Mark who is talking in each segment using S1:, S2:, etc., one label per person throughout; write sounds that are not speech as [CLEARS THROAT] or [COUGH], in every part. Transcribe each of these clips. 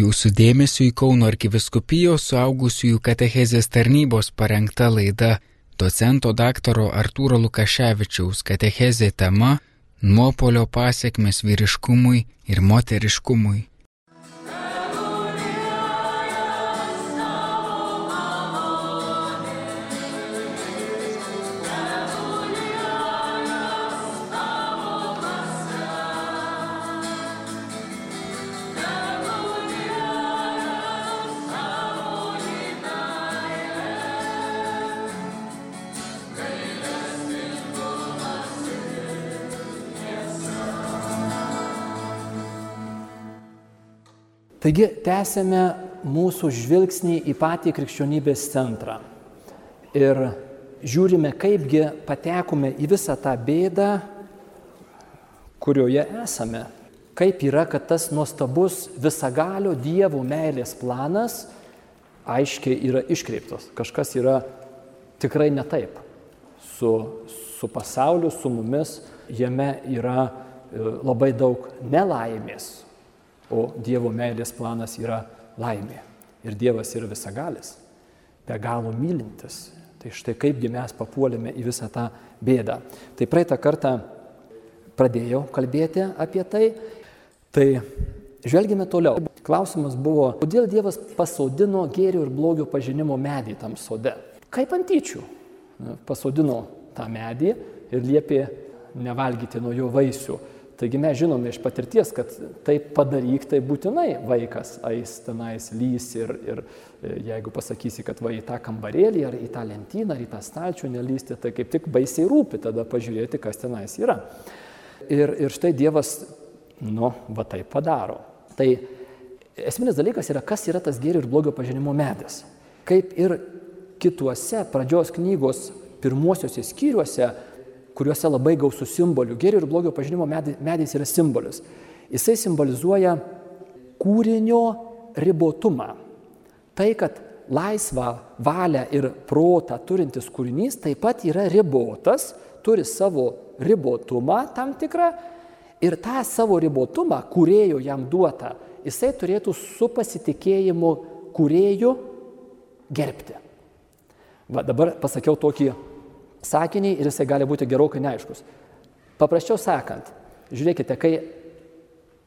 S1: Jūsų dėmesio į Kauno arkiviskupijos suaugusiųjų katechezės tarnybos parengta laida docento daktaro Artūro Lukaševičiaus katechezė tema Nuopolio pasiekmes vyriškumui ir moteriškumui.
S2: Taigi tęsėme mūsų žvilgsnį į patį krikščionybės centrą ir žiūrime, kaipgi patekome į visą tą bėdą, kurioje esame. Kaip yra, kad tas nuostabus visagalio Dievo meilės planas aiškiai yra iškreiptas. Kažkas yra tikrai ne taip. Su, su pasauliu, su mumis, jame yra e, labai daug nelaimės, O Dievo meilės planas yra laimė. Ir Dievas yra visagalis, be galo mylintis. Tai štai kaipgi mes papuolėme į visą tą bėdą. Tai praeitą kartą pradėjau kalbėti apie tai. Tai žvelgime toliau. Klausimas buvo, kodėl Dievas pasodino gėrio ir blogio pažinimo medį tam sode? Kaip antyčių pasodino tą medį ir liepė nevalgyti nuo jo vaisių. Taigi mes žinome iš patirties, kad tai padaryk, tai būtinai vaikas eis tenais lys ir, ir e, jeigu pasakysi, kad va į tą kambarėlį ar į tą lentyną ar į tą stalčių nelysti, tai kaip tik baisiai rūpi tada pažiūrėti, kas tenais yra. Ir, ir štai Dievas, nu, va taip padaro. Tai esminis dalykas yra, kas yra tas gėrio ir blogio pažinimo medis. Kaip ir kituose pradžios knygos pirmuosiuose skyriuose, kuriuose labai gausų simbolių. Gėrio ir blogio pažinimo medis yra simbolis. Jisai simbolizuoja kūrinio ribotumą. Tai, kad laisvą valią ir protą turintis kūrinys taip pat yra ribotas, turi savo ribotumą tam tikrą ir tą savo ribotumą, kurėjo jam duota, jisai turėtų su pasitikėjimu kurėjų gerbti. Va, dabar pasakiau tokį sakinį ir jisai gali būti gerokai neaiškus. Paprasčiau sakant, žiūrėkite, kai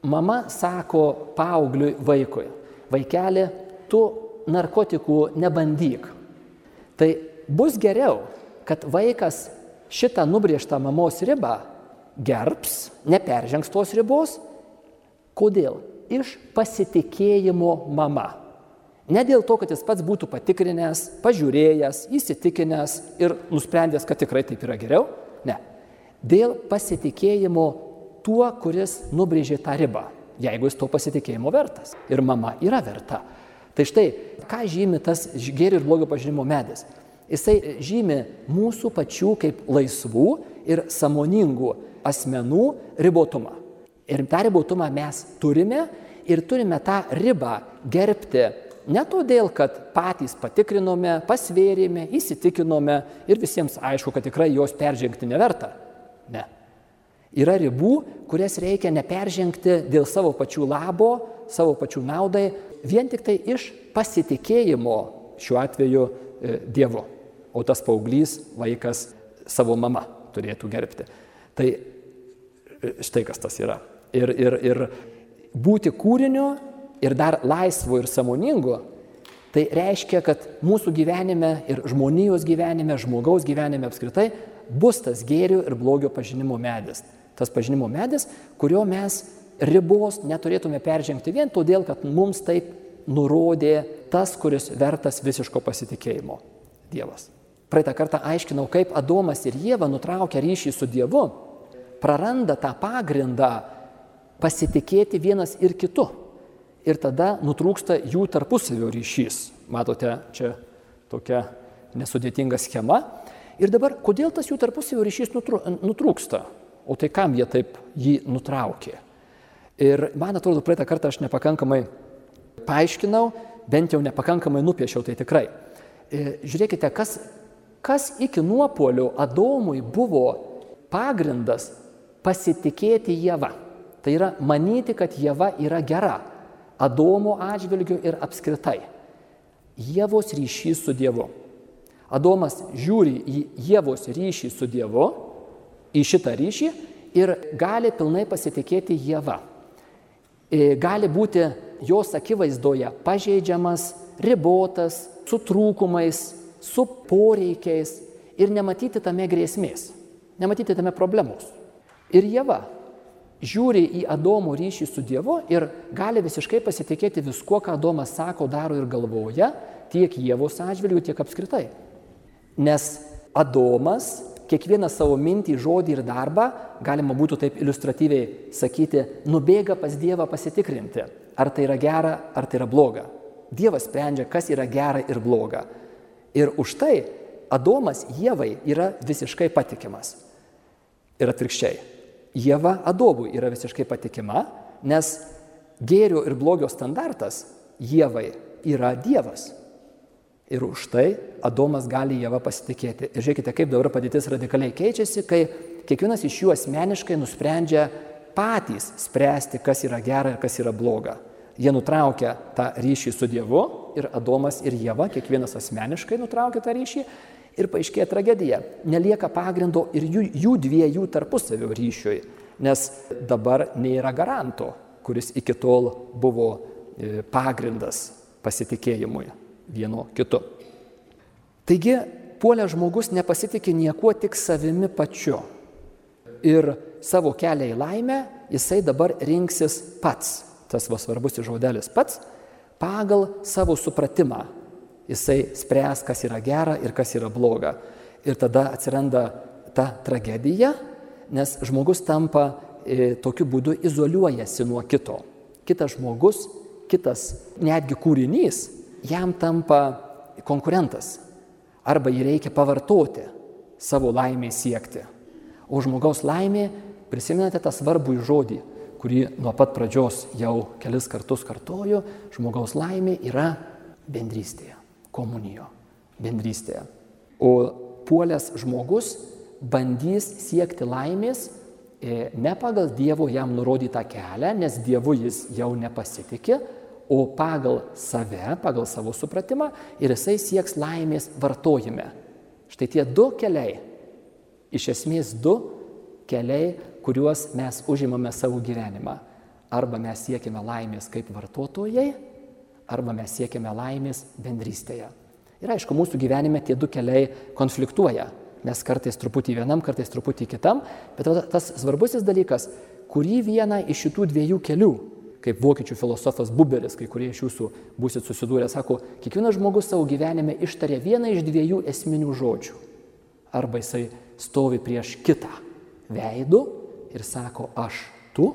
S2: mama sako paaugliui vaikui, vaikeli, tu narkotikų nebandyk, tai bus geriau, kad vaikas šitą nubriežtą mamos ribą gerbs, neperžengs tos ribos. Kodėl? Iš pasitikėjimo mama. Ne dėl to, kad jis pats būtų patikrinęs, pažiūrėjęs, įsitikinęs ir nusprendęs, kad tikrai taip yra geriau. Ne. Dėl pasitikėjimo tuo, kuris nubrėžė tą ribą, jeigu jis to pasitikėjimo vertas. Ir mama yra verta. Tai štai, ką žymi tas gėrio ir blogio pažinimo medis? Jisai žymi mūsų pačių kaip laisvų ir samoningų asmenų ribotumą. Ir tą ribotumą mes turime ir turime tą ribą gerbti Ne todėl, kad patys patikrinome, pasvėrėme, įsitikinome ir visiems aišku, kad tikrai jos peržengti neverta. Ne. Yra ribų, kurias reikia neperžengti dėl savo pačių labo, savo pačių naudai, vien tik tai iš pasitikėjimo šiuo atveju e, Dievu. O tas paauglys, vaikas savo mama turėtų gerbti. Tai e, štai kas tas yra. Ir, ir, ir būti kūriniu ir dar laisvu ir samoningu, tai reiškia, kad mūsų gyvenime ir žmonijos gyvenime, žmogaus gyvenime apskritai bus tas gėrio ir blogio pažinimo medis. Tas pažinimo medis, kurio mes ribos neturėtume peržengti vien todėl, kad mums taip nurodė tas, kuris vertas visiško pasitikėjimo - Dievas. Praeitą kartą aiškinau, kaip Adomas ir Jėva nutraukia ryšį su Dievu, praranda tą pagrindą pasitikėti vienas ir kitu ir tada nutrūksta jų tarpusavio ryšys. Matote, čia tokia nesudėtinga schema. Ir dabar, kodėl tas jų tarpusavio ryšys nutrūksta? O tai kam jie taip jį nutraukė? Ir man atrodo, praeitą kartą aš nepakankamai paaiškinau, bent jau nepakankamai nupiešiau tai tikrai. E, žiūrėkite, kas, kas iki nuopolio Adomui buvo pagrindas pasitikėti Jėva. Tai yra manyti, kad Jėva yra gera Adomo atžvilgiu ir apskritai. Jėvos ryšys su Dievu. Adomas žiūri į Jėvos ryšį su Dievu, į šitą ryšį ir gali pilnai pasitikėti Jėva. E, gali būti jos akivaizdoje pažeidžiamas, ribotas, su trūkumais, su poreikiais ir nematyti tame grėsmės, nematyti tame problemos. Ir Jėva žiūri į Adomo ryšį su Dievu ir gali visiškai pasitikėti viskuo, ką Adomas sako, daro ir galvoja, tiek Jėvos atžvilgių, tiek apskritai. Nes Adomas kiekvieną savo mintį, žodį ir darbą, galima būtų taip iliustratyviai sakyti, nubėga pas Dievą pasitikrinti, ar tai yra gera, ar tai yra bloga. Dievas sprendžia, kas yra gera ir bloga. Ir už tai Adomas Jėvai yra visiškai patikimas. Ir atvirkščiai. Jėva Adobui yra visiškai patikima, nes gėrio ir blogio standartas Jėvai yra Dievas. Ir už tai Adomas gali Jėva pasitikėti. Ir žiūrėkite, kaip dabar padėtis radikaliai keičiasi, kai kiekvienas iš jų asmeniškai nusprendžia patys spręsti, kas yra gera ir kas yra bloga. Jie nutraukia tą ryšį su Dievu ir Adomas ir Jėva, kiekvienas asmeniškai nutraukia tą ryšį ir paaiškėja tragedija. Nelieka pagrindo ir jų, jų dviejų tarpusavio ryšiui, nes dabar nėra garanto, kuris iki tol buvo e, pagrindas pasitikėjimui vieno kitu. Taigi, puolė žmogus nepasitikė niekuo tik savimi pačiu. Ir savo kelią į laimę jisai dabar rinksis pats, tas va svarbus žodelis pats, pagal savo supratimą. Jisai spręs, kas yra gera ir kas yra bloga. Ir tada atsiranda ta tragedija, nes žmogus tampa e, tokiu būdu izoliuojasi nuo kito. Kitas žmogus, kitas netgi kūrinys jam tampa konkurentas. Arba jį reikia pavartoti savo laimė siekti. O žmogaus laimė, prisimenate tą svarbų žodį, kurį nuo pat pradžios jau kelis kartus kartoju, žmogaus laimė yra bendrystėje, komunijo, bendrystėje. O puolęs žmogus bandys siekti laimės e, ne pagal Dievo jam nurodytą kelią, nes Dievu jis jau nepasitikė, o pagal save, pagal savo supratimą ir jisai sieks laimės vartojime. Štai tie du keliai, iš esmės du keliai, kuriuos mes užimame savo gyvenimą. Arba mes siekime laimės kaip vartotojai, arba mes siekime laimės bendrystėje. Ir aišku, mūsų gyvenime tie du keliai konfliktuoja. Mes kartais truputį vienam, kartais truputį kitam, bet tas svarbusis dalykas, kurį vieną iš šitų dviejų kelių kaip vokiečių filosofas Buberis, kai kurie iš jūsų busit susidūrę, sako, kiekvienas žmogus savo gyvenime ištarė vieną iš dviejų esminių žodžių. Arba jisai stovi prieš kitą veidų ir sako aš tu,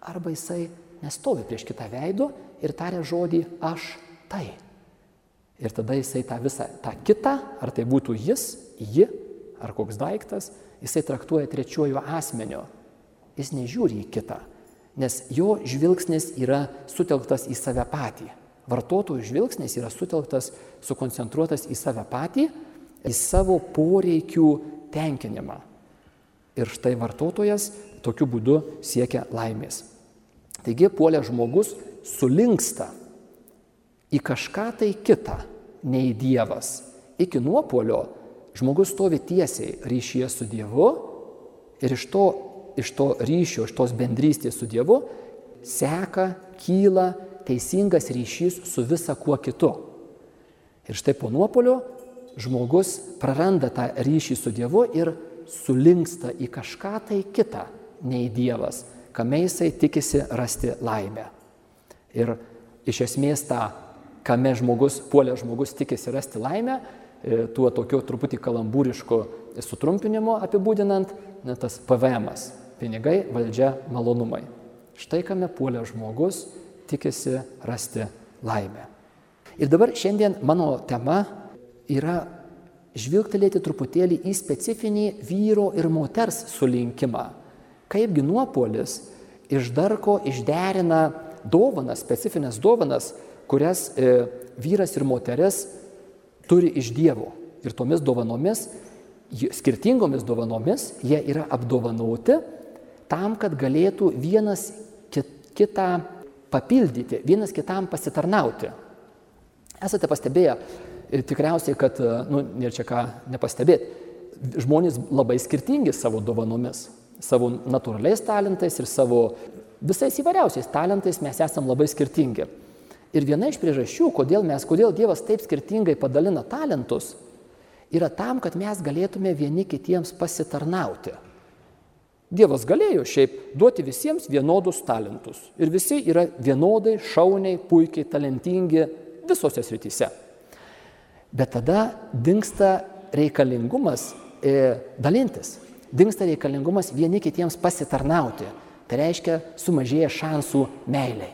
S2: arba jisai nestovi prieš kitą veidų ir taria žodį aš tai. Ir tada jisai tą visą, tą kitą, ar tai būtų jis, ji, ar koks daiktas, jisai traktuoja trečiuoju asmeniu. Jis nežiūri į kitą, nes jo žvilgsnis yra sutelktas į save patį. Vartotojų žvilgsnis yra sutelktas, sukoncentruotas į save patį, į savo poreikių tenkinimą. Ir štai vartotojas tokiu būdu siekia laimės. Taigi puolė žmogus sulinksta į kažką tai kitą, nei Dievas. Iki nuopolio žmogus stovi tiesiai ryšyje su Dievu ir iš to iš to ryšio, iš tos bendrystės su Dievu seka, kyla teisingas ryšys su visa kuo kitu. Ir štai po nuopolio žmogus praranda tą ryšį su Dievu ir sulinksta į kažką tai kitą nei Dievas, kame jisai tikisi rasti laimę. Ir iš esmės tą, kame žmogus, puolė žmogus tikisi rasti laimę, e, tuo tokiu truputį kalambūrišku sutrumpinimu apibūdinant, ne, tas PVM. -as pinigai, valdžia, malonumai. Štai kame puolė žmogus tikisi rasti laimę. Ir dabar šiandien mano tema yra žvilgtelėti truputėlį į specifinį vyro ir moters sulinkimą. Kaipgi nuopolis iš darko išderina dovanas, specifines dovanas, kurias e, vyras ir moteris turi iš Dievo. Ir tomis dovanomis, skirtingomis dovanomis, jie yra apdovanoti tam, kad galėtų vienas kitą papildyti, vienas kitam pasitarnauti. Esate pastebėję tikriausiai, kad, nu, ir čia ką nepastebėti, žmonės labai skirtingi savo dovanomis, savo natūraliais talentais ir savo visais įvairiausiais talentais mes esame labai skirtingi. Ir viena iš priežasčių, kodėl, mes, kodėl Dievas taip skirtingai padalina talentus, yra tam, kad mes galėtume vieni kitiems pasitarnauti. Dievas galėjo šiaip duoti visiems vienodus talentus. Ir visi yra vienodai, šauniai, puikiai, talentingi visose srityse. Bet tada dinksta reikalingumas e, dalintis. Dinksta reikalingumas vieni kitiems pasitarnauti. Tai reiškia sumažėja šansų meiliai.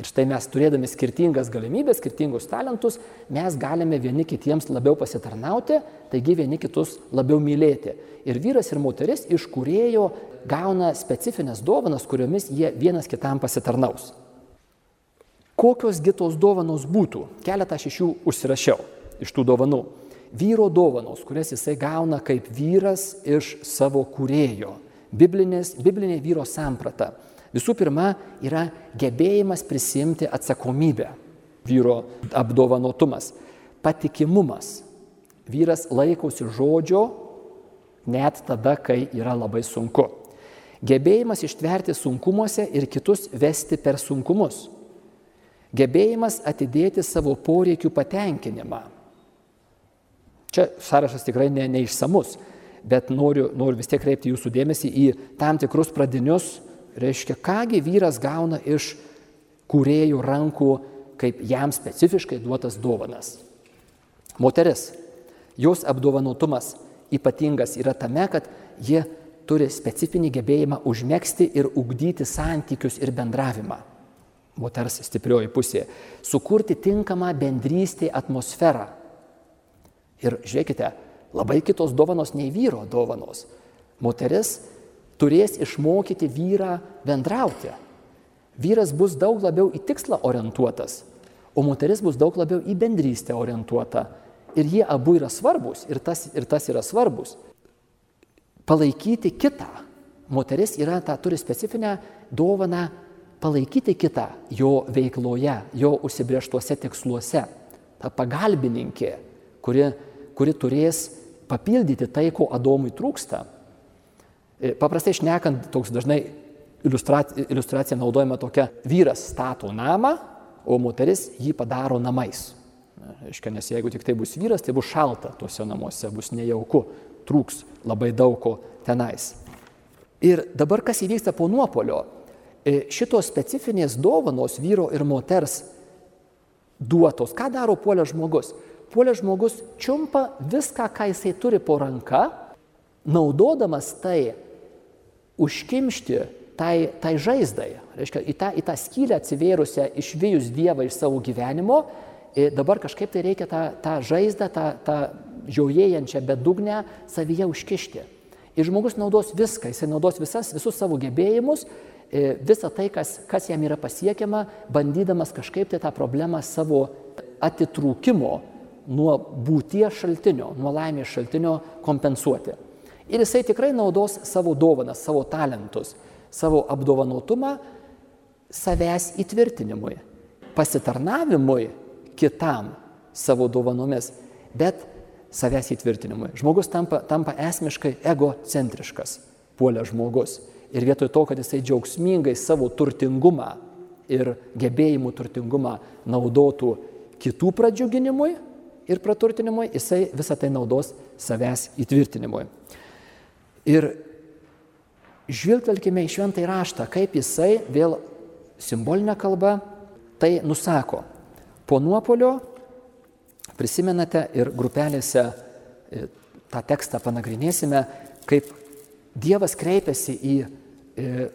S2: Ir štai mes turėdami skirtingas galimybės, skirtingus talentus, mes galime vieni kitiems labiau pasitarnauti, taigi vieni kitus labiau mylėti. Ir vyras ir moteris iš kurėjo gauna specifines dovanas, kuriomis jie vienas kitam pasitarnaus. Kokios kitos dovanos būtų? Keletą aš iš jų užsirašiau, iš tų dovanų. Vyro dovanos, kurias jisai gauna kaip vyras iš savo kurėjo. Biblinės, biblinė vyro samprata. Visų pirma, yra gebėjimas prisimti atsakomybę, vyro apdovanotumas, patikimumas. Vyras laikosi žodžio net tada, kai yra labai sunku. Gebėjimas ištverti sunkumuose ir kitus vesti per sunkumus. Gebėjimas atidėti savo poreikių patenkinimą. Čia sąrašas tikrai ne, neišsamus, bet noriu, noriu vis tiek kreipti jūsų dėmesį į tam tikrus pradinius reiškia, kągi vyras gauna iš kūrėjų rankų kaip jam specifiškai duotas dovanas. Moteris, jos apdovanotumas ypatingas yra tame, kad ji turi specifinį gebėjimą užmėgsti ir ugdyti santykius ir bendravimą. Moters stiprioji pusė - sukurti tinkamą bendrystį atmosferą. Ir žiūrėkite, labai kitos dovanos nei vyro dovanos. Moteris turės išmokyti vyrą bendrauti. Vyras bus daug labiau į tikslą orientuotas, o moteris bus daug labiau į bendrystę orientuota. Ir jie abu yra svarbus, ir tas, ir tas yra svarbus. Palaikyti kitą. Moteris yra ta, turi specifinę dovaną palaikyti kitą jo veikloje, jo užsibrieštuose tiksluose. Ta pagalbininkė, kuri, kuri turės papildyti tai, ko Adomui trūksta. E, paprastai šnekant, toks dažnai iliustracija, iliustracija naudojama tokia, vyras stato namą, o moteris jį padaro namais. Aiškia, nes jeigu tik tai bus vyras, tai bus šalta tuose namuose, bus nejauku, trūks labai daug ko tenais. Ir dabar kas įvyksta po nuopolio? E, šitos specifinės dovanos vyro ir moters duotos. Ką daro puolė žmogus? Puolė žmogus čiumpa viską, ką jisai turi po ranka, naudodamas tai užkimšti tai, tai žaizdai, reiškia, į tą, į tą skylę atsivėrusią išvėjus Dievą iš savo gyvenimo, dabar kažkaip tai reikia tą, tą žaizdą, tą, tą žiaujėjančią bedugnę savyje užkišti. Ir žmogus naudos viską, jisai naudos visas, visus savo gebėjimus, visą tai, kas, kas jam yra pasiekiama, bandydamas kažkaip tai tą problemą savo atitrūkimo nuo būties šaltinio, nuo laimės šaltinio kompensuoti. Ir jisai tikrai naudos savo dovanas, savo talentus, savo apdovanotumą savęs įtvirtinimui, pasitarnavimui kitam savo dovanomis, bet savęs įtvirtinimui. Žmogus tampa, tampa esmiškai egocentriškas, puolė žmogus. Ir vietoj to, kad jisai džiaugsmingai savo turtingumą ir gebėjimų turtingumą naudotų kitų pradžiuginimui ir praturtinimui, jisai visą tai naudos savęs įtvirtinimui. Ir žvilgtelkime į šventąjį raštą, kaip jisai vėl simbolinė kalba tai nusako. Po nuopolio prisimenate ir grupelėse e, tą tekstą panagrinėsime, kaip Dievas kreipiasi į e,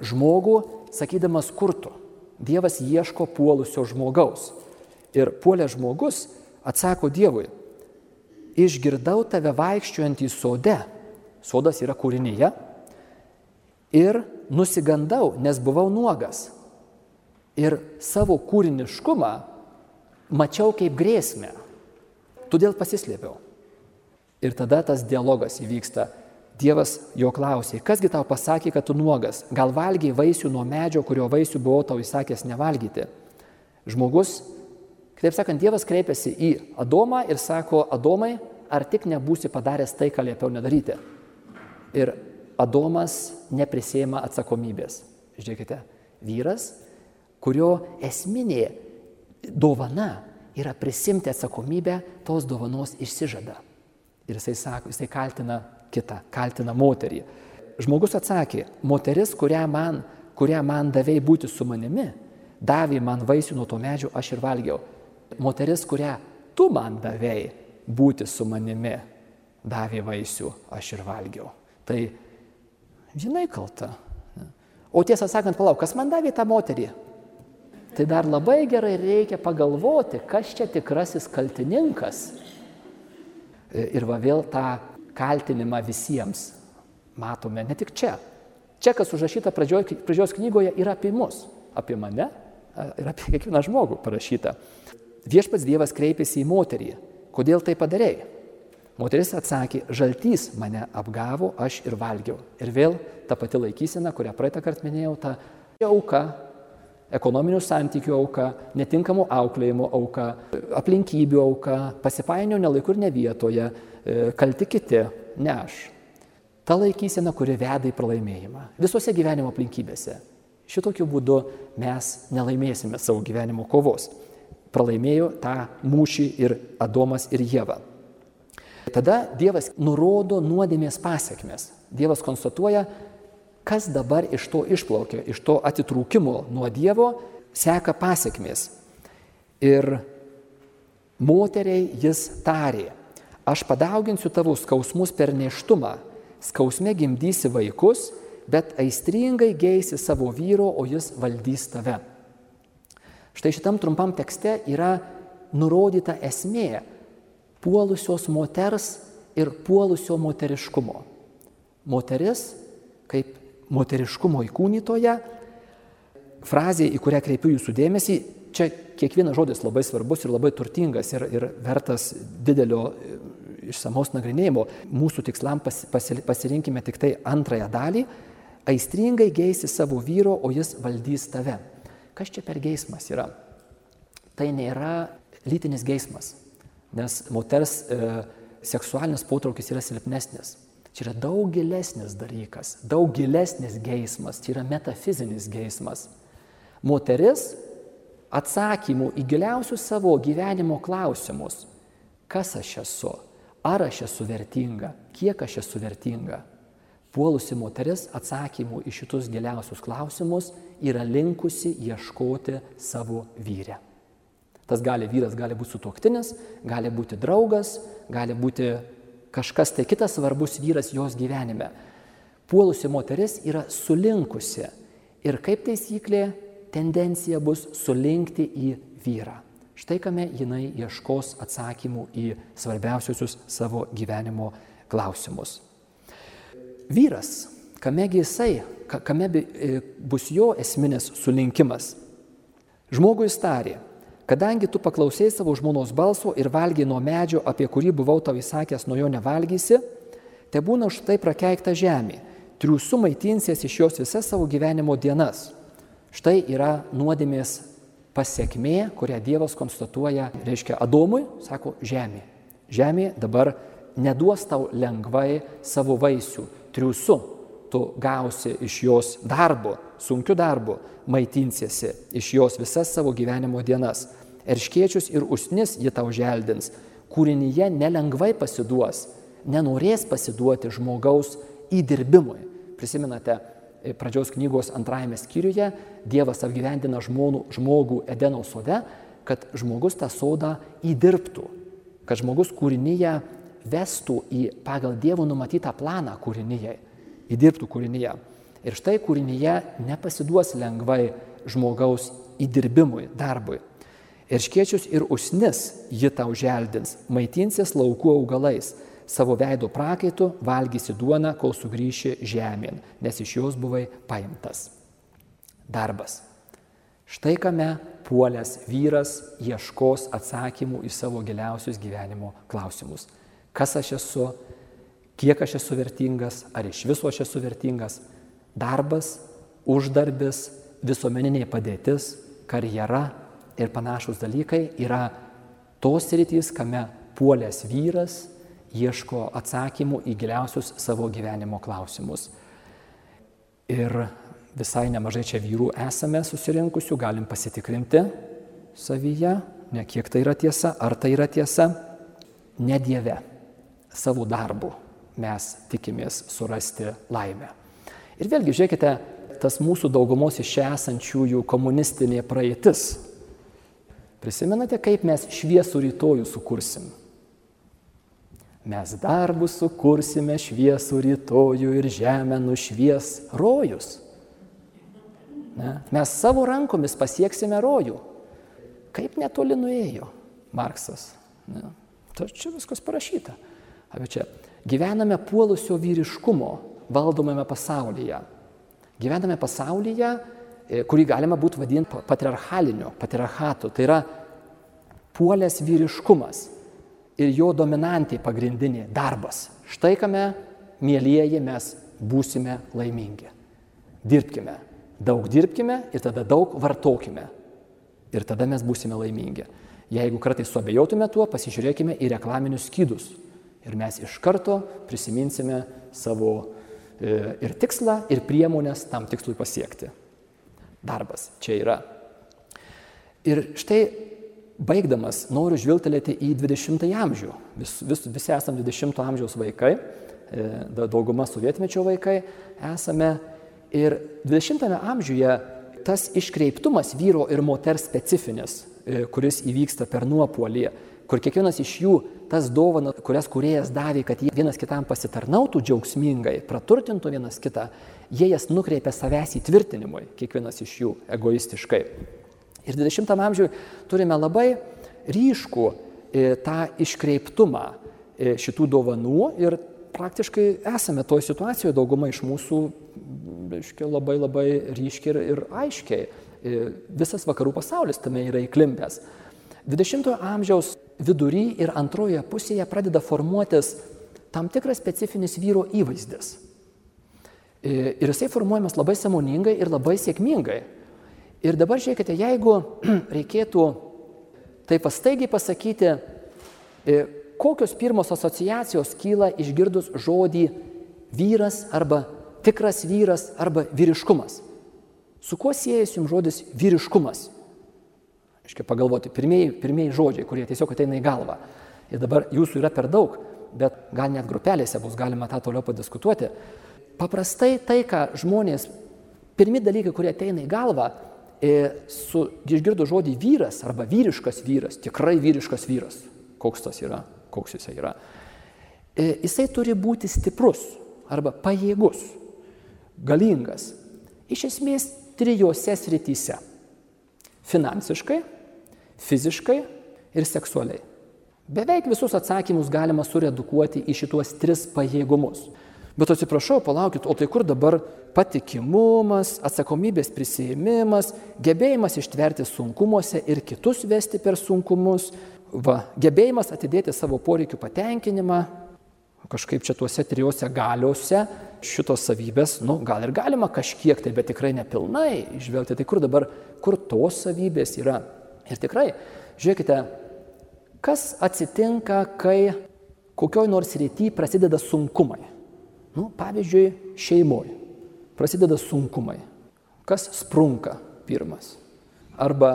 S2: žmogų, sakydamas kurtų. Dievas ieško puolusio žmogaus. Ir puolė žmogus atsako Dievui, išgirdau tave vaikščiuojant į sode sodas yra kūrinyje, ir nusigandau, nes buvau nuogas. Ir savo kūriniškumą mačiau kaip grėsmę. Todėl pasislėpiau. Ir tada tas dialogas įvyksta. Dievas jo klausė, kasgi tau pasakė, kad tu nuogas, gal valgiai vaisių nuo medžio, kurio vaisių buvau tau įsakęs nevalgyti. Žmogus, kitaip sakant, Dievas kreipiasi į Adomą ir sako, Adomai, ar tik nebūsi padaręs tai, ką liepiau nedaryti. Ir Adomas neprisėma atsakomybės. Žiūrėkite, vyras, kurio esminė dovana yra prisimti atsakomybę, tos dovanos išsižada. Ir jisai sako, jisai kaltina kitą, kaltina moterį. Žmogus atsakė, moteris, kurią man, kurią man davėjai būti su manimi, davė man vaisių nuo to medžio, aš ir valgiau. Moteris, kurią tu man davėjai būti su manimi, davė vaisių, aš ir valgiau. Tai žinai kalta. O tiesą sakant, palauk, kas man davė tą moterį? Tai dar labai gerai reikia pagalvoti, kas čia tikrasis kaltininkas. Ir va vėl tą kaltinimą visiems matome, ne tik čia. Čia, kas užrašyta pradžios knygoje, yra apie mus, apie mane ir apie kiekvieną žmogų parašyta. Viešpats Dievas kreipėsi į moterį. Kodėl tai padarėjai? Moteris atsakė, žaltys mane apgavo, aš ir valgiau. Ir vėl ta pati laikysena, kurią praeitą kartą minėjau, ta auka, ekonominių santykių auka, netinkamų auklėjimo auka, aplinkybių auka, pasipainio nelaikur ne vietoje, E, kalti kiti, ne aš. Ta laikysena, kuri veda į pralaimėjimą. Visose gyvenimo aplinkybėse. Šitokiu būdu mes nelaimėsime savo gyvenimo kovos. Pralaimėjo tą mūšį ir Adomas ir Jėva. Tada Dievas nurodo nuodėmės pasiekmes. Dievas konstatuoja, kas dabar iš to išplaukia, iš to atitrūkimo nuo Dievo seka pasiekmes. Ir moteriai jis tarė, aš padauginsiu tavo skausmus per neštumą, skausme gimdysi vaikus, bet aistringai geisi savo vyro, o jis valdys tave. Štai šitam trumpam tekste yra nurodyta esmė puolusios moters ir puolusio moteriškumo. Moteris, kaip moteriškumo įkūnytoja, frazė, į kurią kreipiu jūsų dėmesį, čia kiekvienas žodis labai svarbus ir labai turtingas ir, ir vertas didelio išsamaus nagrinėjimo, mūsų tikslam pas, pasirinkime tik tai antrąją dalį, aistringai geisi savo vyro, o jis valdys tave. Kas čia per geismas yra? Tai nėra lytinis geismas, nes moters e, seksualinis potraukis yra silpnesnis. Čia yra daug gilesnis dalykas, daug gilesnis geismas, čia yra metafizinis geismas. Moteris atsakymų į giliausius savo gyvenimo klausimus, kas aš esu, Ar aš esu vertinga? Kiek aš esu vertinga? Puolusi moteris atsakymų į šitus giliausius klausimus yra linkusi ieškoti savo vyrę. Tas gali vyras, gali būti sutuoktinis, gali būti draugas, gali būti kažkas tai kitas svarbus vyras jos gyvenime. Puolusi moteris yra sulinkusi ir kaip taisyklė tendencija bus sulinkti į vyrą. Štai kame jinai ieškos atsakymų į svarbiausius savo gyvenimo klausimus. Vyras, kamegi jisai, kame e, bus jo esminis sulinkimas. Žmogui starė, kadangi tu paklausai savo žmonos balso ir valgiai nuo medžio, apie kurį buvau tau įsakęs, nuo jo nevalgysi, te būna už tai prakeikta žemė, triūsų maitinsies iš jos visas savo gyvenimo dienas. Štai yra nuodėmės pasiekmė, kurią Dievas konstatuoja, reiškia Adomui, sako, žemė. Žemė dabar neduos tau lengvai savo vaisių, triusu, tu gausi iš jos darbo, sunkiu darbu, maitinsiesi iš jos visas savo gyvenimo dienas. Erškiečius ir usnis ji tau želdins, kūrinyje nelengvai pasiduos, nenorės pasiduoti žmogaus įdirbimui. Prisimenate, E, pradžios knygos antrajame skyriuje Dievas apgyvendina žmonų, žmogų Edeno sode, kad žmogus tą sodą įdirbtų, kad žmogus kūrinyje vestų į pagal Dievo numatytą planą kūrinyje, įdirbtų kūrinyje. Ir štai kūrinyje nepasiduos lengvai žmogaus įdirbimui, darbui. Ir škiečius ir usnis ji tau želdins, maitinsis laukų augalais savo veido prakaitu valgysi duoną, kol sugrįši žemėn, nes iš jos buvai paimtas. Darbas. Štai kame puolęs vyras ieškos atsakymų į savo giliausius gyvenimo klausimus. Kas aš esu, kiek aš esu vertingas, ar iš viso aš esu vertingas. Darbas, uždarbis, visuomeninė padėtis, karjera ir panašus dalykai yra tos rytys, kame puolęs vyras ieško atsakymų į giliausius savo gyvenimo klausimus. Ir visai nemažai čia vyrų esame susirinkusių, galim pasitikrinti savyje, ne kiek tai yra tiesa, ar tai yra tiesa, ne Dieve, savo darbu mes tikimės surasti laimę. Ir vėlgi, žiūrėkite, tas mūsų daugumos iš čia esančiųjų komunistinė praeitis. Prisimenate, kaip mes šviesų rytojų sukursim? Mes darbus sukursime šviesų rytojų ir žemę nušvies rojus. Ne? Mes savo rankomis pasieksime rojų. Kaip netoli nuėjo Marksas. Ne? Čia viskas parašyta. Apie čia. Gyvename puolusio vyriškumo valdomame pasaulyje. Gyvename pasaulyje, e, kurį galima būtų vadinti patriarchaliniu, patriarchatu. Tai yra puolęs vyriškumas ir jo dominantė pagrindinė - darbas. Štai kame, mėlyjeji, mes būsime laimingi. Dirbkime, daug dirbkime ir tada daug vartokime. Ir tada mes būsime laimingi. Jeigu kartais suabejotume tuo, pasižiūrėkime į reklaminius skydus. Ir mes iš karto prisiminsime savo e, ir tikslą, ir priemonės tam tikslui pasiekti. Darbas čia yra. Ir štai baigdamas noriu žvilgtelėti į 20-ąjį amžių. Vis, vis, visi esame 20-ojo amžiaus vaikai, e, dauguma sovietmečio vaikai esame. Ir 20-ame amžiuje tas iškreiptumas vyro ir moters specifinis, e, kuris įvyksta per nuopolį, kur kiekvienas iš jų tas dovana, kurias kuriejas davė, kad jie vienas kitam pasitarnautų džiaugsmingai, praturtintų vienas kitą, jie jas nukreipia savęs įtvirtinimui, kiekvienas iš jų egoistiškai. Ir 20 amžiuje turime labai ryškų e, tą iškreiptumą e, šitų dovanų ir praktiškai esame toje situacijoje, dauguma iš mūsų reiškia, labai labai ryškiai ir, ir aiškiai. E, visas vakarų pasaulis tame yra įklimpęs. 20-ojo amžiaus vidury ir antrojoje pusėje pradeda formuotis tam tikras specifinis vyro įvaizdis. Ir jisai formuojamas labai samoningai ir labai sėkmingai. Ir dabar žiūrėkite, jeigu [CLEARS THROAT] reikėtų taip pastaigiai pasakyti, e, kokios pirmos asociacijos kyla išgirdus žodį vyras arba tikras vyras arba vyriškumas. Su kuo siejasi jums žodis vyriškumas? Iškia pagalvoti, pirmieji, pirmieji žodžiai, kurie tiesiog ateina į galvą. Ir dabar jūsų yra per daug, bet gal net grupelėse bus galima tą toliau padiskutuoti. Paprastai tai, ką žmonės, pirmi dalykai, kurie ateina į galvą, E, su, išgirdo žodį vyras arba vyriškas vyras, tikrai vyriškas vyras, koks tas yra, koks jisai yra. E, jisai turi būti stiprus arba pajėgus, galingas. Iš esmės trijose srityse - finansiškai, fiziškai ir seksualiai. Beveik visus atsakymus galima suredukuoti į šituos tris pajėgumus. Bet atsiprašau, palaukit, o tai kur dabar patikimumas, atsakomybės prisėmimas, gebėjimas ištverti sunkumuose ir kitus vesti per sunkumus, va, gebėjimas atidėti savo poreikių patenkinimą, kažkaip čia tuose trijose galiuose šitos savybės, nu, gal ir galima kažkiek tai, bet tikrai nepilnai išvelgti, tai kur dabar, kur tos savybės yra. Ir tikrai, žiūrėkite, kas atsitinka, kai kokioj nors rytį prasideda sunkumai. Nu, pavyzdžiui, šeimoje prasideda sunkumai. Kas sprunka pirmas? Arba,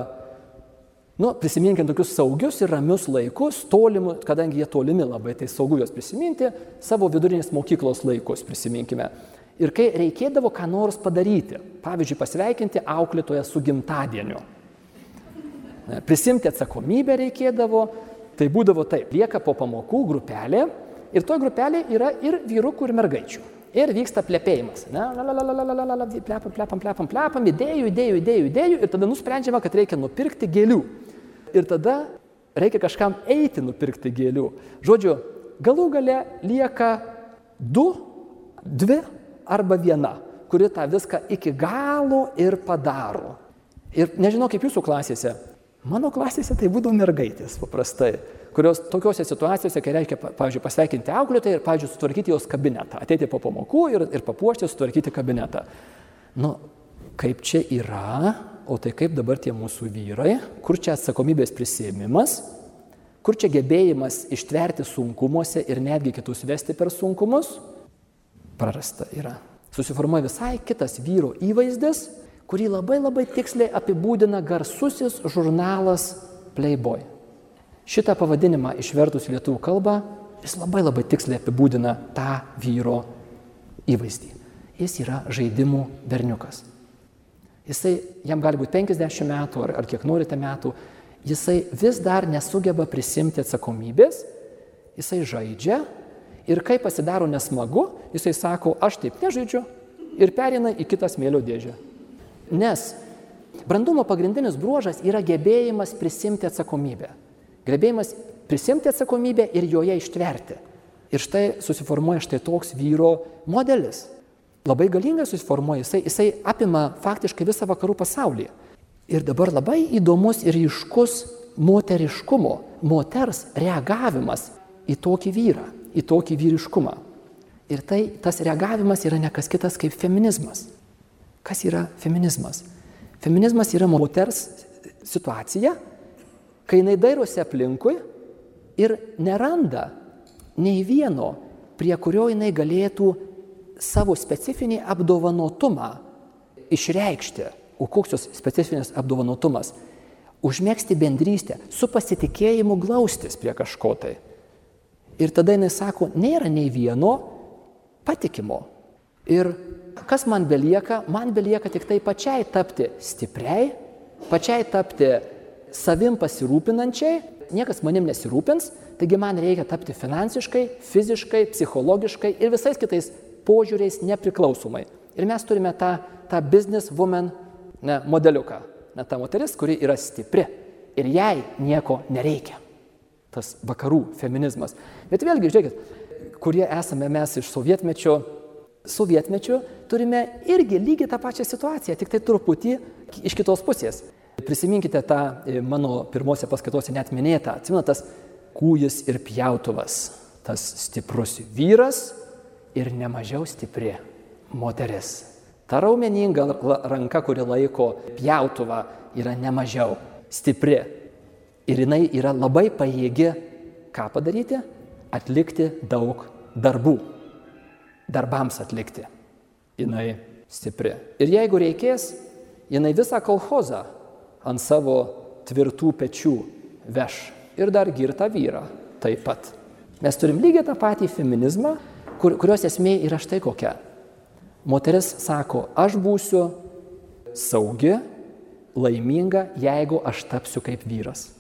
S2: nu, prisiminkime tokius saugius ir ramius laikus, tolimus, kadangi jie tolimi labai, tai saugu juos prisiminti, savo vidurinės mokyklos laikus prisiminkime. Ir kai reikėdavo ką nors padaryti, pavyzdžiui, pasveikinti auklėtoją su gimtadieniu, prisimti atsakomybę reikėdavo, tai būdavo taip, lieka po pamokų grupelė Ir toje grupelėje yra ir vyrukų, ir mergaičių. Ir vyksta plepėjimas. Plepam, plepam, plepam, plepam, idėjų, idėjų, idėjų, idėjų. Ir tada nusprendžiama, kad reikia nupirkti gėlių. Ir tada reikia kažkam eiti nupirkti gėlių. Žodžiu, galų gale lieka du, dvi arba viena, kuri tą viską iki galo ir padaro. Ir nežinau kaip jūsų klasėse, Mano klasėse tai būdavo mergaitės paprastai, kurios tokiuose situacijose, kai reikia, pavyzdžiui, pasveikinti auklėtą ir, pavyzdžiui, sutvarkyti jos kabinetą, ateiti po pamokų ir, ir papuošti, sutvarkyti kabinetą. Nu, kaip čia yra, o tai kaip dabar tie mūsų vyrai, kur čia atsakomybės prisėmimas, kur čia gebėjimas ištverti sunkumuose ir netgi kitus vesti per sunkumus, prarasta yra. Susiformuoja visai kitas vyro įvaizdis, kurį labai labai tiksliai apibūdina garsusis žurnalas Playboy. Šitą pavadinimą išvertus į lietuvių kalbą, jis labai labai tiksliai apibūdina tą vyro įvaizdį. Jis yra žaidimų berniukas. Jisai, jam gali būti 50 metų ar, ar kiek norite metų, jisai vis dar nesugeba prisimti atsakomybės, jisai žaidžia ir kai pasidaro nesmagu, jisai sako, aš taip nežaidžiu ir perina į kitą smėlio dėžę. Nes brandumo pagrindinis bruožas yra gebėjimas prisimti atsakomybę. Gebėjimas prisimti atsakomybę ir joje ištverti. Ir štai susiformuoja štai toks vyro modelis. Labai galingai susiformuoja, jisai, jisai apima faktiškai visą vakarų pasaulį. Ir dabar labai įdomus ir ryškus moteriškumo, moters reagavimas į tokį vyrą, į tokį vyriškumą. Ir tai tas reagavimas yra nekas kitas kaip feminizmas. Kas yra feminizmas? Feminizmas yra moters situacija, kai jinai dairosi aplinkui ir neranda nei vieno, prie kurio jinai galėtų savo specifinį apdovanotumą išreikšti. O koks jos specifinis apdovanotumas? Užmėgsti bendrystę, su pasitikėjimu glaustis prie kažko tai. Ir tada jinai sako, nėra nei vieno patikimo. Ir kas man belieka? Man belieka tik tai pačiai tapti stipriai, pačiai tapti savim pasirūpinančiai, niekas manim nesirūpins, taigi man reikia tapti finansiškai, fiziškai, psichologiškai ir visais kitais požiūriais nepriklausomai. Ir mes turime tą, tą business woman ne, modeliuką, ne, ta moteris, kuri yra stipri ir jai nieko nereikia. Tas vakarų feminizmas. Bet vėlgi, žiūrėkit, kurie esame mes iš sovietmečio, sovietmečiu turime irgi lygiai tą pačią situaciją, tik tai truputį iš kitos pusės. Prisiminkite tą e, mano pirmose paskaitose net minėtą, atsimenatas kūjis ir pjautuvas, tas stiprus vyras ir nemažiau stipri moteris. Ta raumeninga ranka, kuri laiko pjautuvą, yra nemažiau stipri. Ir jinai yra labai pajėgi ką padaryti? Atlikti daug darbų darbams atlikti. Jinai stipri. Ir jeigu reikės, jinai visą kolhozą ant savo tvirtų pečių veš. Ir dar girtą vyrą taip pat. Mes turim lygiai tą patį feminizmą, kur, kurios esmė yra štai kokia. Moteris sako, aš būsiu saugi, laiminga, jeigu aš tapsiu kaip vyras.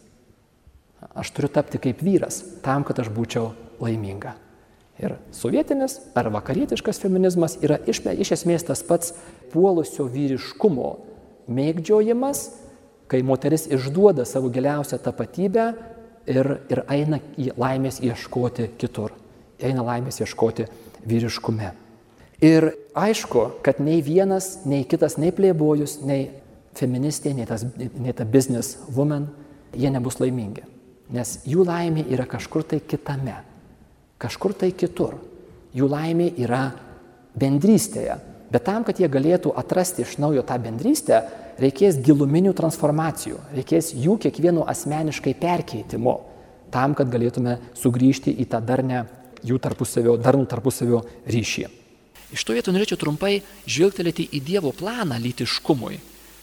S2: Aš turiu tapti kaip vyras tam, kad aš būčiau laiminga. Ir sovietinis ar vakarietiškas feminizmas yra iš, iš esmės tas pats puolusio vyriškumo mėgdžiojimas, kai moteris išduoda savo giliausią tapatybę ir, ir eina į laimės ieškoti kitur. Eina laimės ieškoti vyriškume. Ir aišku, kad nei vienas, nei kitas, nei plėbojus, nei feministė, nei, tas, nei ta business woman, jie nebus laimingi. Nes jų laimė yra kažkur tai kitame kažkur tai kitur. Jų laimė yra bendrystėje. Bet tam, kad jie galėtų atrasti iš naujo tą bendrystę, reikės giluminių transformacijų, reikės jų kiekvieno asmeniškai perkeitimo, tam, kad galėtume sugrįžti į tą darnę jų tarpusavio, darnų tarpusavio ryšį. Iš to vietų norėčiau trumpai žvilgtelėti į Dievo planą lytiškumui.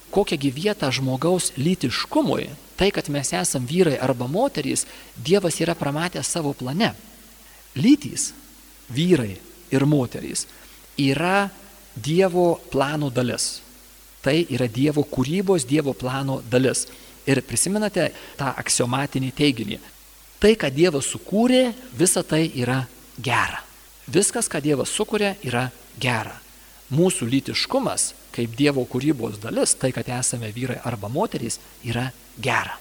S2: Kokią vietą žmogaus lytiškumui, tai, kad mes esame vyrai arba moterys, Dievas yra pramatęs savo plane lytys, vyrai ir moterys, yra Dievo plano dalis. Tai yra Dievo kūrybos, Dievo plano dalis. Ir prisimenate tą aksiomatinį teiginį. Tai, ką Dievas sukūrė, visa tai yra gera. Viskas, ką Dievas sukūrė, yra gera. Mūsų lytiškumas, kaip Dievo kūrybos dalis, tai, kad esame vyrai arba moterys, yra gera.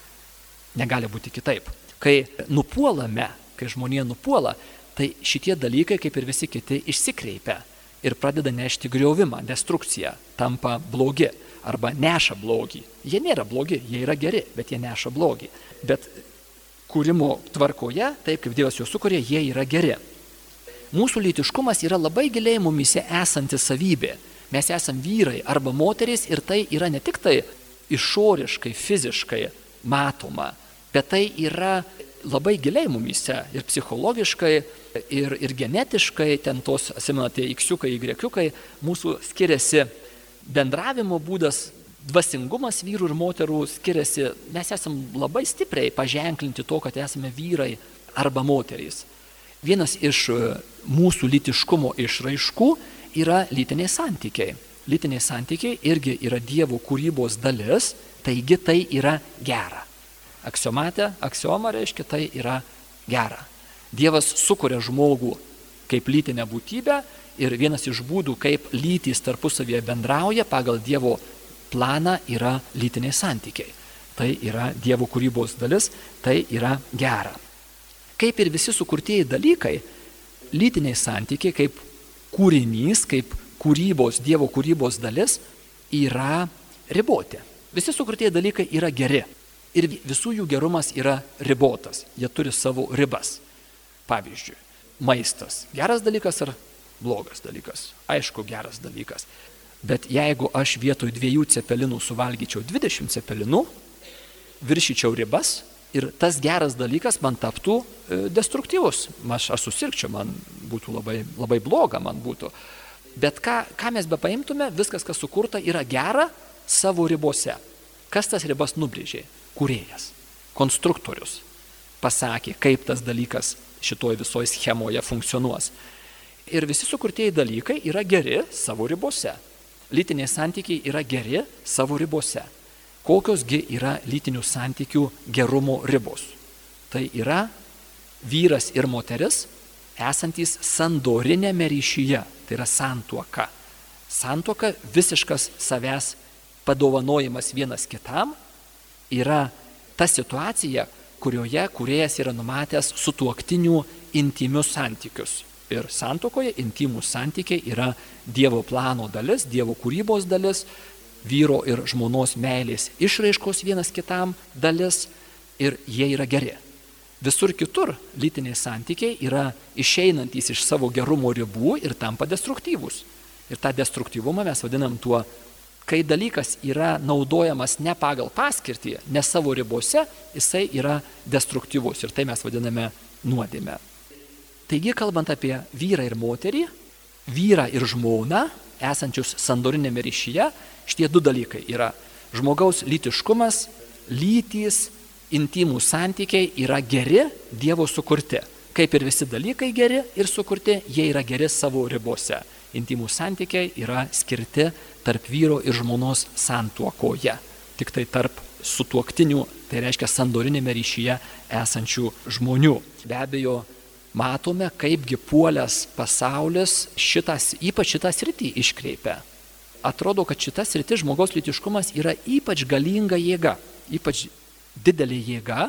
S2: Negali būti kitaip. Kai nupuolame, kai žmonė nupuola, tai šitie dalykai, kaip ir visi kiti, išsikreipia. ir pradeda nešti griovimą, destrukciją, tampa blogi arba neša blogį. Jie nėra blogi, jie yra geri, bet jie neša blogį. Bet kūrimo tvarkoje, taip kaip Dievas juos sukūrė, jie yra geri. Mūsų lytiškumas yra labai giliai mumise esanti savybė. Mes esame vyrai arba moterys ir tai yra ne tik tai išoriškai, fiziškai matoma, bet tai yra labai giliai mumise ir psichologiškai, ir, ir genetiškai, ten tos, atsimenate, iksiukai, ygrekiukai, mūsų skiriasi bendravimo būdas, dvasingumas vyrų ir moterų skiriasi, mes esame labai stipriai paženklinti to, kad esame vyrai arba moterys. Vienas iš e, mūsų litiškumo išraiškų yra lytiniai santykiai. Lytiniai santykiai irgi yra Dievo kūrybos dalis, taigi tai yra gera. Aksiomatė, aksioma reiškia, tai yra gera. Dievas sukuria žmogų kaip lytinę būtybę ir vienas iš būdų, kaip lytys tarpusavėje bendrauja pagal Dievo planą yra lytiniai santykiai. Tai yra Dievo kūrybos dalis, tai yra gera. Kaip ir visi sukurtieji dalykai, lytiniai santykiai kaip kūrinys, kaip kūrybos, Dievo kūrybos dalis yra riboti. Visi sukurtieji dalykai yra geri. Ir visų jų gerumas yra ribotas. Jie turi savo ribas. Pavyzdžiui, maistas. Geras dalykas ar blogas dalykas. Aišku, geras dalykas. Bet jeigu aš vietoj dviejų cepelinų suvalgyčiau 20 cepelinų, viršyčiau ribas ir tas geras dalykas man taptų e, destruktyvus. Aš, aš susirgčiau, man būtų labai, labai bloga, man būtų. Bet ką, ką mes be paimtume, viskas, kas sukurta, yra gera savo ribose. Kas tas ribas nubrėžė? Kūrėjas, konstruktorius pasakė, kaip tas dalykas šitoj visoje schemoje funkcionuos. Ir visi sukurtieji dalykai yra geri savo ribose. Lytiniai santykiai yra geri savo ribose. Kokiosgi yra lytinių santykių gerumo ribos? Tai yra vyras ir moteris esantys sandorinėme ryšyje, tai yra santuoka. Santuoka visiškas savęs padovanojimas vienas kitam yra ta situacija, kurioje kuriejas yra numatęs sutuoktinių intimius santykius. Ir santokoje intimus santykiai yra Dievo plano dalis, Dievo kūrybos dalis, vyro ir žmonos meilės išraiškos vienas kitam dalis ir jie yra geri. Visur kitur lytiniai santykiai yra išeinantys iš savo gerumo ribų ir tampa destruktyvūs. Ir tą destruktyvumą mes vadinam tuo, kai dalykas yra naudojamas ne pagal paskirtį, ne savo ribose, jisai yra destruktyvus ir tai mes vadiname nuodėme. Taigi, kalbant apie vyrą ir moterį, vyrą ir žmoną, esančius sandorinėme ryšyje, šitie du dalykai yra žmogaus lytiškumas, lytys, intimų santykiai yra geri Dievo sukurti. Kaip ir visi dalykai geri ir sukurti, jie yra geri savo ribose. Intimų santykiai yra skirti tarp vyro ir žmonos santuokoje. Tik tai tarp sutuoktinių, tai reiškia sandorinėme ryšyje esančių žmonių. Be abejo, matome, kaipgi puolęs pasaulis šitas, ypač šitą sritį iškreipia. Atrodo, kad šitas sritis žmogaus litiškumas yra ypač galinga jėga, ypač didelė jėga,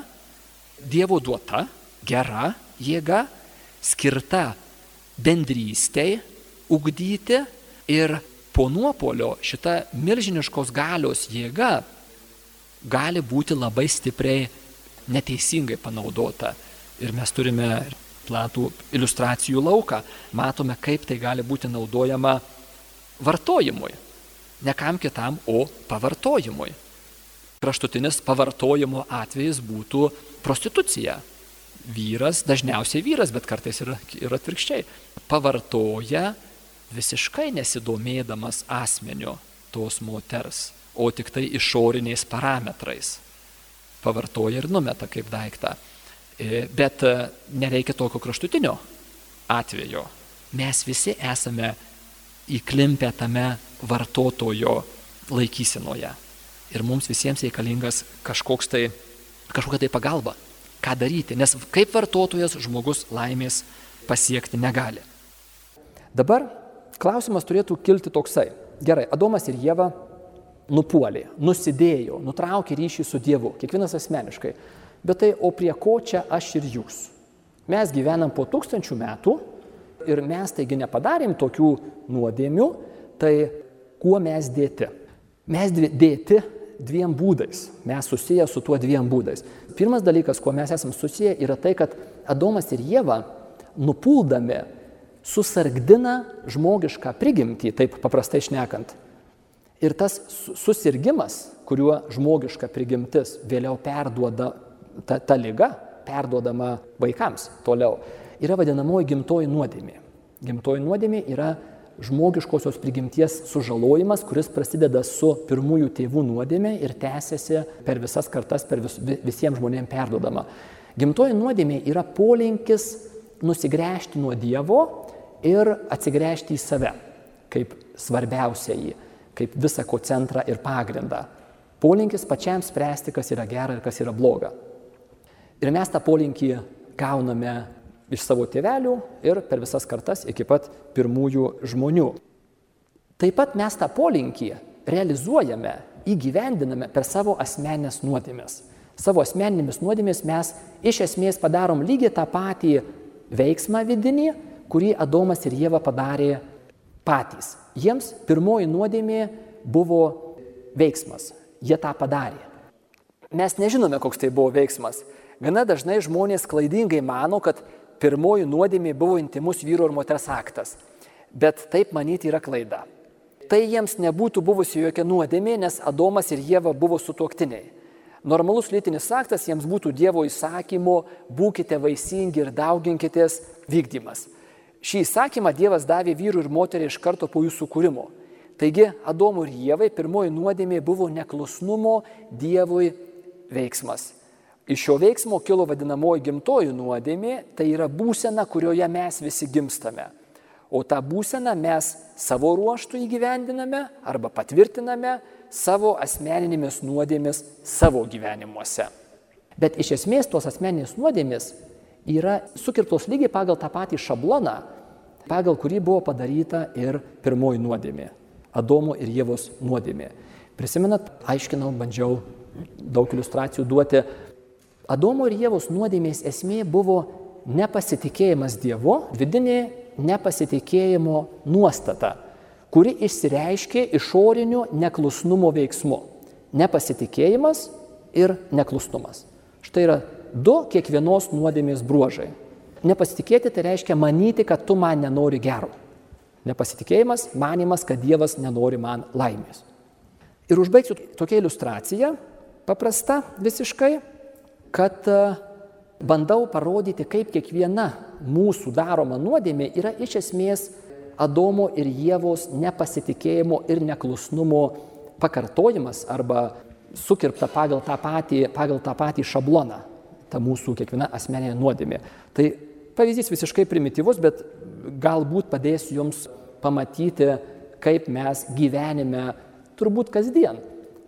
S2: Dievo duota, gera jėga, skirta bendrystei ugdyti ir po nuopolio šita milžiniškos galios jėga gali būti labai stipriai neteisingai panaudota. Ir mes turime platų iliustracijų lauką, matome, kaip tai gali būti naudojama vartojimui. Ne kam kitam, o pavartojimui. Kraštutinis pavartojimo atvejis būtų prostitucija. Vyras, dažniausiai vyras, bet kartais ir, ir atvirkščiai, pavartoja visiškai nesidomėdamas asmeniu tos moters, o tik tai išoriniais parametrais. Pavartoja ir numeta kaip daiktą. E, bet e, nereikia tokio kraštutinio atvejo. Mes visi esame įklimpę tame vartotojo laikysenoje. Ir mums visiems reikalingas kažkoks tai, kažkokia tai pagalba. Ką daryti, nes kaip vartotojas žmogus laimės pasiekti negali.
S3: Dabar klausimas turėtų kilti toksai. Gerai, Adomas ir Jėva nupuolė, nusidėjo, nutraukė ryšį su Dievu, kiekvienas asmeniškai bet tai o prie ko čia aš ir jūs? Mes gyvenam po tūkstančių metų
S2: Ir mes taigi nepadarėm tokių nuodėmių, tai kuo mes dėti? Mes dėti dviem būdais. Mes susiję su tuo dviem būdais. Pirmas dalykas, kuo mes esame susiję, yra tai, kad Adomas ir Jėva nupuldami susargdina žmogišką prigimtį, taip paprastai šnekant. Ir tas susirgymas, kuriuo žmogiška prigimtis vėliau perduoda, ta, ta lyga perduodama vaikams toliau, yra vadinamoji gimtoji nuodėmė. Gimtoji nuodėmė yra žmogiškosios prigimties sužalojimas, kuris prasideda su pirmųjų tėvų nuodėmė ir tęsiasi per visas kartas, per vis, visiems žmonėms perdodama. Gimtoji nuodėmė yra polinkis nusigręžti nuo Dievo ir atsigręžti į save kaip svarbiausiai, kaip visako centrą ir pagrindą. Polinkis pačiam spręsti, kas yra gera ir kas yra bloga. Ir mes tą polinkį gauname iš savo tėvelių ir per visas kartas iki pat pirmųjų žmonių. Taip pat mes tą polinkį realizuojame, įgyvendiname per savo asmenės nuodėmės. Savo asmeninėmis nuodėmės mes iš esmės padarom lygiai tą patį veiksmą vidinį, kurį Adomas ir Jėva padarė patys. Jiems pirmoji nuodėmė buvo veiksmas. Jie tą padarė. Mes nežinome, koks tai buvo veiksmas. Gana dažnai žmonės klaidingai mano, kad pirmoji nuodėmė buvo intimus vyro ir moters aktas. Bet taip manyti yra klaida. Tai jiems nebūtų buvusi jokia nuodėmė, nes Adomas ir Jėva buvo sutuoktiniai. Normalus lytinis aktas jiems būtų Dievo įsakymo būkite vaisingi ir dauginkitės vykdymas. Šį įsakymą Dievas davė vyrui ir moteriai iš karto po jų sukūrimo. Taigi Adomui ir Jėvai pirmoji nuodėmė buvo neklusnumo Dievui veiksmas. Iš šio veiksmo kilo vadinamoji gimtoji nuodėmė, tai yra būsena, kurioje mes visi gimstame. O tą būseną mes savo ruoštų įgyvendiname arba patvirtiname savo asmeninėmis nuodėmis savo gyvenimuose. Bet iš esmės tos asmeninės nuodėmis yra sukirptos lygiai pagal tą patį šabloną, pagal kurį buvo padaryta ir pirmoji nuodėmė - Adomo ir Jėvos nuodėmė. Prisimenat, aiškinau, bandžiau daug iliustracijų duoti Adomo ir Jėvos nuodėmės esmė buvo nepasitikėjimas Dievu, vidinė nepasitikėjimo nuostata, kuri išsireiškė išoriniu neklusnumo veiksmu. Nepasitikėjimas ir neklusnumas. Štai yra du kiekvienos nuodėmės bruožai. Nepasitikėti tai reiškia manyti, kad tu man nenori gero. Nepasitikėjimas, manimas, kad Dievas nenori man laimės. Ir užbaigsiu tokia iliustracija, paprasta visiškai, kad e, bandau parodyti, kaip kiekviena mūsų daroma nuodėmė yra iš esmės Adomo ir Jėvos nepasitikėjimo ir neklusnumo pakartojimas arba sukirpta pagal tą patį, pagal tą patį šabloną, ta mūsų kiekviena asmeninė nuodėmė. Tai pavyzdys visiškai primityvus, bet galbūt padės jums pamatyti, kaip mes gyvenime turbūt kasdien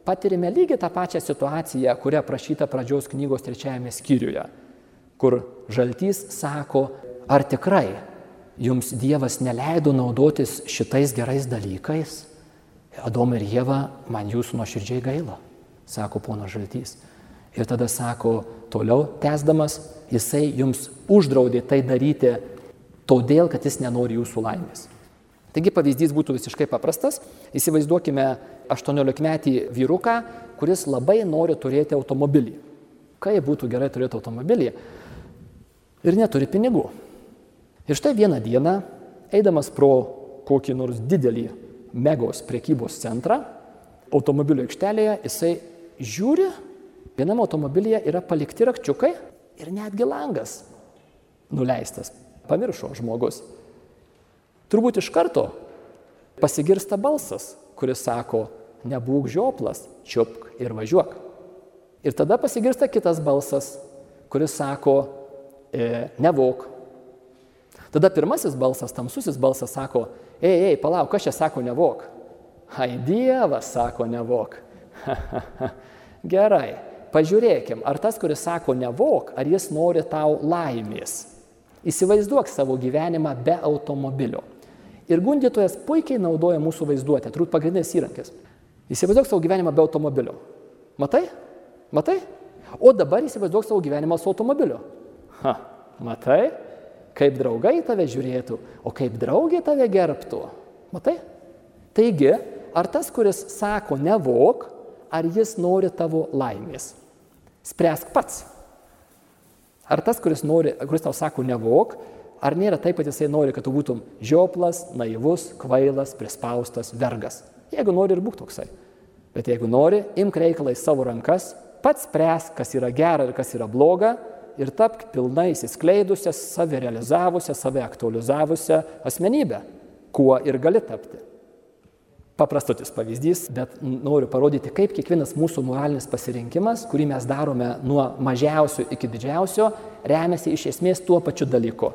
S2: patirime lygiai tą pačią situaciją, kurią aprašyta pradžios knygos trečiajame skyriuje, kur žaltys sako, ar tikrai jums Dievas neleido naudotis šitais gerais dalykais? Adomai ir Jėva, man jūsų nuoširdžiai gaila, sako pono žaltys. Ir tada sako, toliau tęsdamas, jisai jums uždraudė tai daryti todėl, kad jis nenori jūsų laimės. Taigi pavyzdys būtų visiškai paprastas. Įsivaizduokime 18-metį vyruką, kuris labai nori turėti automobilį. Kaip būtų gerai turėti automobilį ir neturi pinigų. Ir štai vieną dieną, eidamas pro kokį nors didelį megos priekybos centrą, automobilio aikštelėje, jisai žiūri, viename automobilyje yra palikti rakčiukai ir netgi langas nuleistas. Pamiršo žmogus. Turbūt iš karto pasigirsta balsas, kuris sako, nebūk žioplas, čiupk ir važiuok. Ir tada pasigirsta kitas balsas, kuris sako, e, nevok. Tada pirmasis balsas, tamsusis balsas sako, ei, ei, palauk, kas čia sako nevok? Ai, Dievas sako nevok. [LAUGHS] Gerai, pažiūrėkim, ar tas, kuris sako nevok, ar jis nori tau laimės. Įsivaizduok savo gyvenimą be automobilio. Ir gundytojas puikiai naudoja mūsų vaizduotę, turbūt pagrindinis įrankis. Įsivaizduok savo gyvenimą be automobilio. Matai? Matai? O dabar įsivaizduok savo gyvenimą su automobiliu. Ha, matai? kaip draugai tave žiūrėtų, o kaip draugė tave gerbtų. Matai? Taigi, ar tas, kuris sako nevok, ar jis nori tavo laimės? Spręsk pats. Ar tas, kuris, nori, kuris tau sako nevok, ar nėra taip, kad jisai nori, kad tu būtum žioplas, naivus, kvailas, prispaustas, vergas. Jeigu nori ir būk toksai. Bet jeigu nori, imk reikalą į savo rankas, pats spręs, kas yra gera ir kas yra bloga ir tapk pilnai įsiskleidusią, save realizavusią, save aktualizavusią asmenybę, kuo ir gali tapti. Paprastutis pavyzdys, bet noriu parodyti, kaip kiekvienas mūsų moralinis pasirinkimas, kurį mes darome nuo mažiausio iki didžiausio, remiasi iš esmės tuo pačiu dalyku.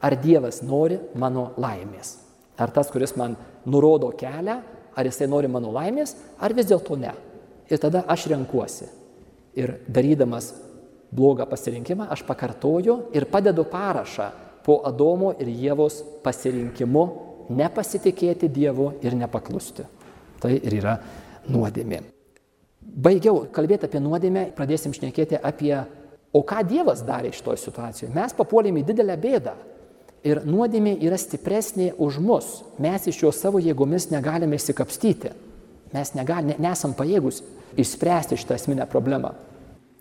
S2: Ar Dievas nori mano laimės? Ar tas, kuris man nurodo kelią, ar jisai nori mano laimės, ar vis dėlto ne. Ir tada aš renkuosi. Ir darydamas blogą pasirinkimą, aš pakartoju ir padedu parašą po Adomo ir Jėvos pasirinkimu nepasitikėti Dievu ir nepaklusti. Tai ir yra nuodėmė. Baigiau kalbėti apie nuodėmę, pradėsim šnekėti apie, o ką Dievas darė šitoje situacijoje. Mes papuolėme į didelę bėdą. Ir nuodėmė yra stipresnė už mus. Mes iš jo savo jėgomis negalime įsikapstyti. Mes negal, nesam pajėgus išspręsti šitą esminę problemą.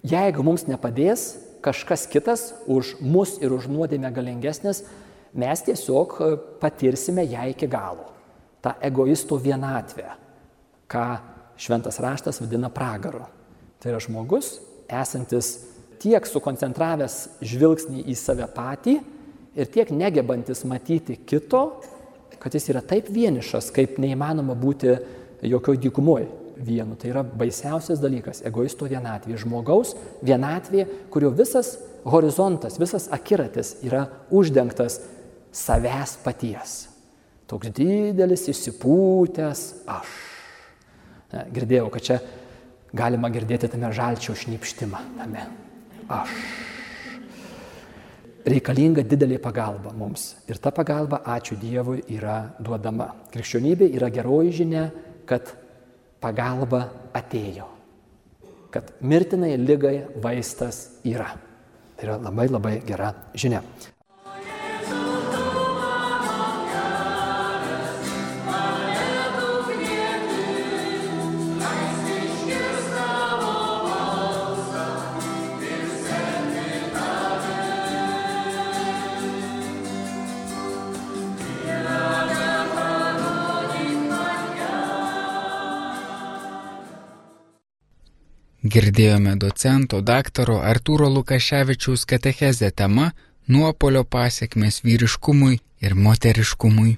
S2: Jeigu mums nepadės kažkas kitas už mus ir už nuodėmę galingesnis, mes tiesiog e, patirsime ją iki galo. Ta egoisto vienatvė, ką šventas raštas vadina pragaru. Tai yra žmogus, esantis tiek sukoncentravęs žvilgsnį į save patį, ir tiek negebantis matyti kito, kad jis yra taip vienišas, kaip neįmanoma būti jokioj dykumoje vienu. Tai yra baisiausias dalykas - egoisto vienatvė. Žmogaus vienatvė, kurio visas horizontas, visas akiratis yra uždengtas savęs paties. Toks didelis įsipūtęs aš. Ne, girdėjau, kad čia galima girdėti tame žalčio šnipštimą. Tame. Aš reikalinga didelė pagalba mums. Ir ta pagalba, ačiū Dievui, yra duodama. Krikščionybė yra geroji žinia, kad pagalba atėjo. Kad mirtinai lygai vaistas yra. Tai yra labai labai gera žinia.
S1: Girdėjome docento daktaro Artūro Lukaševičiaus katechezę tema nuopolio pasiekmes vyriškumui ir moteriškumui.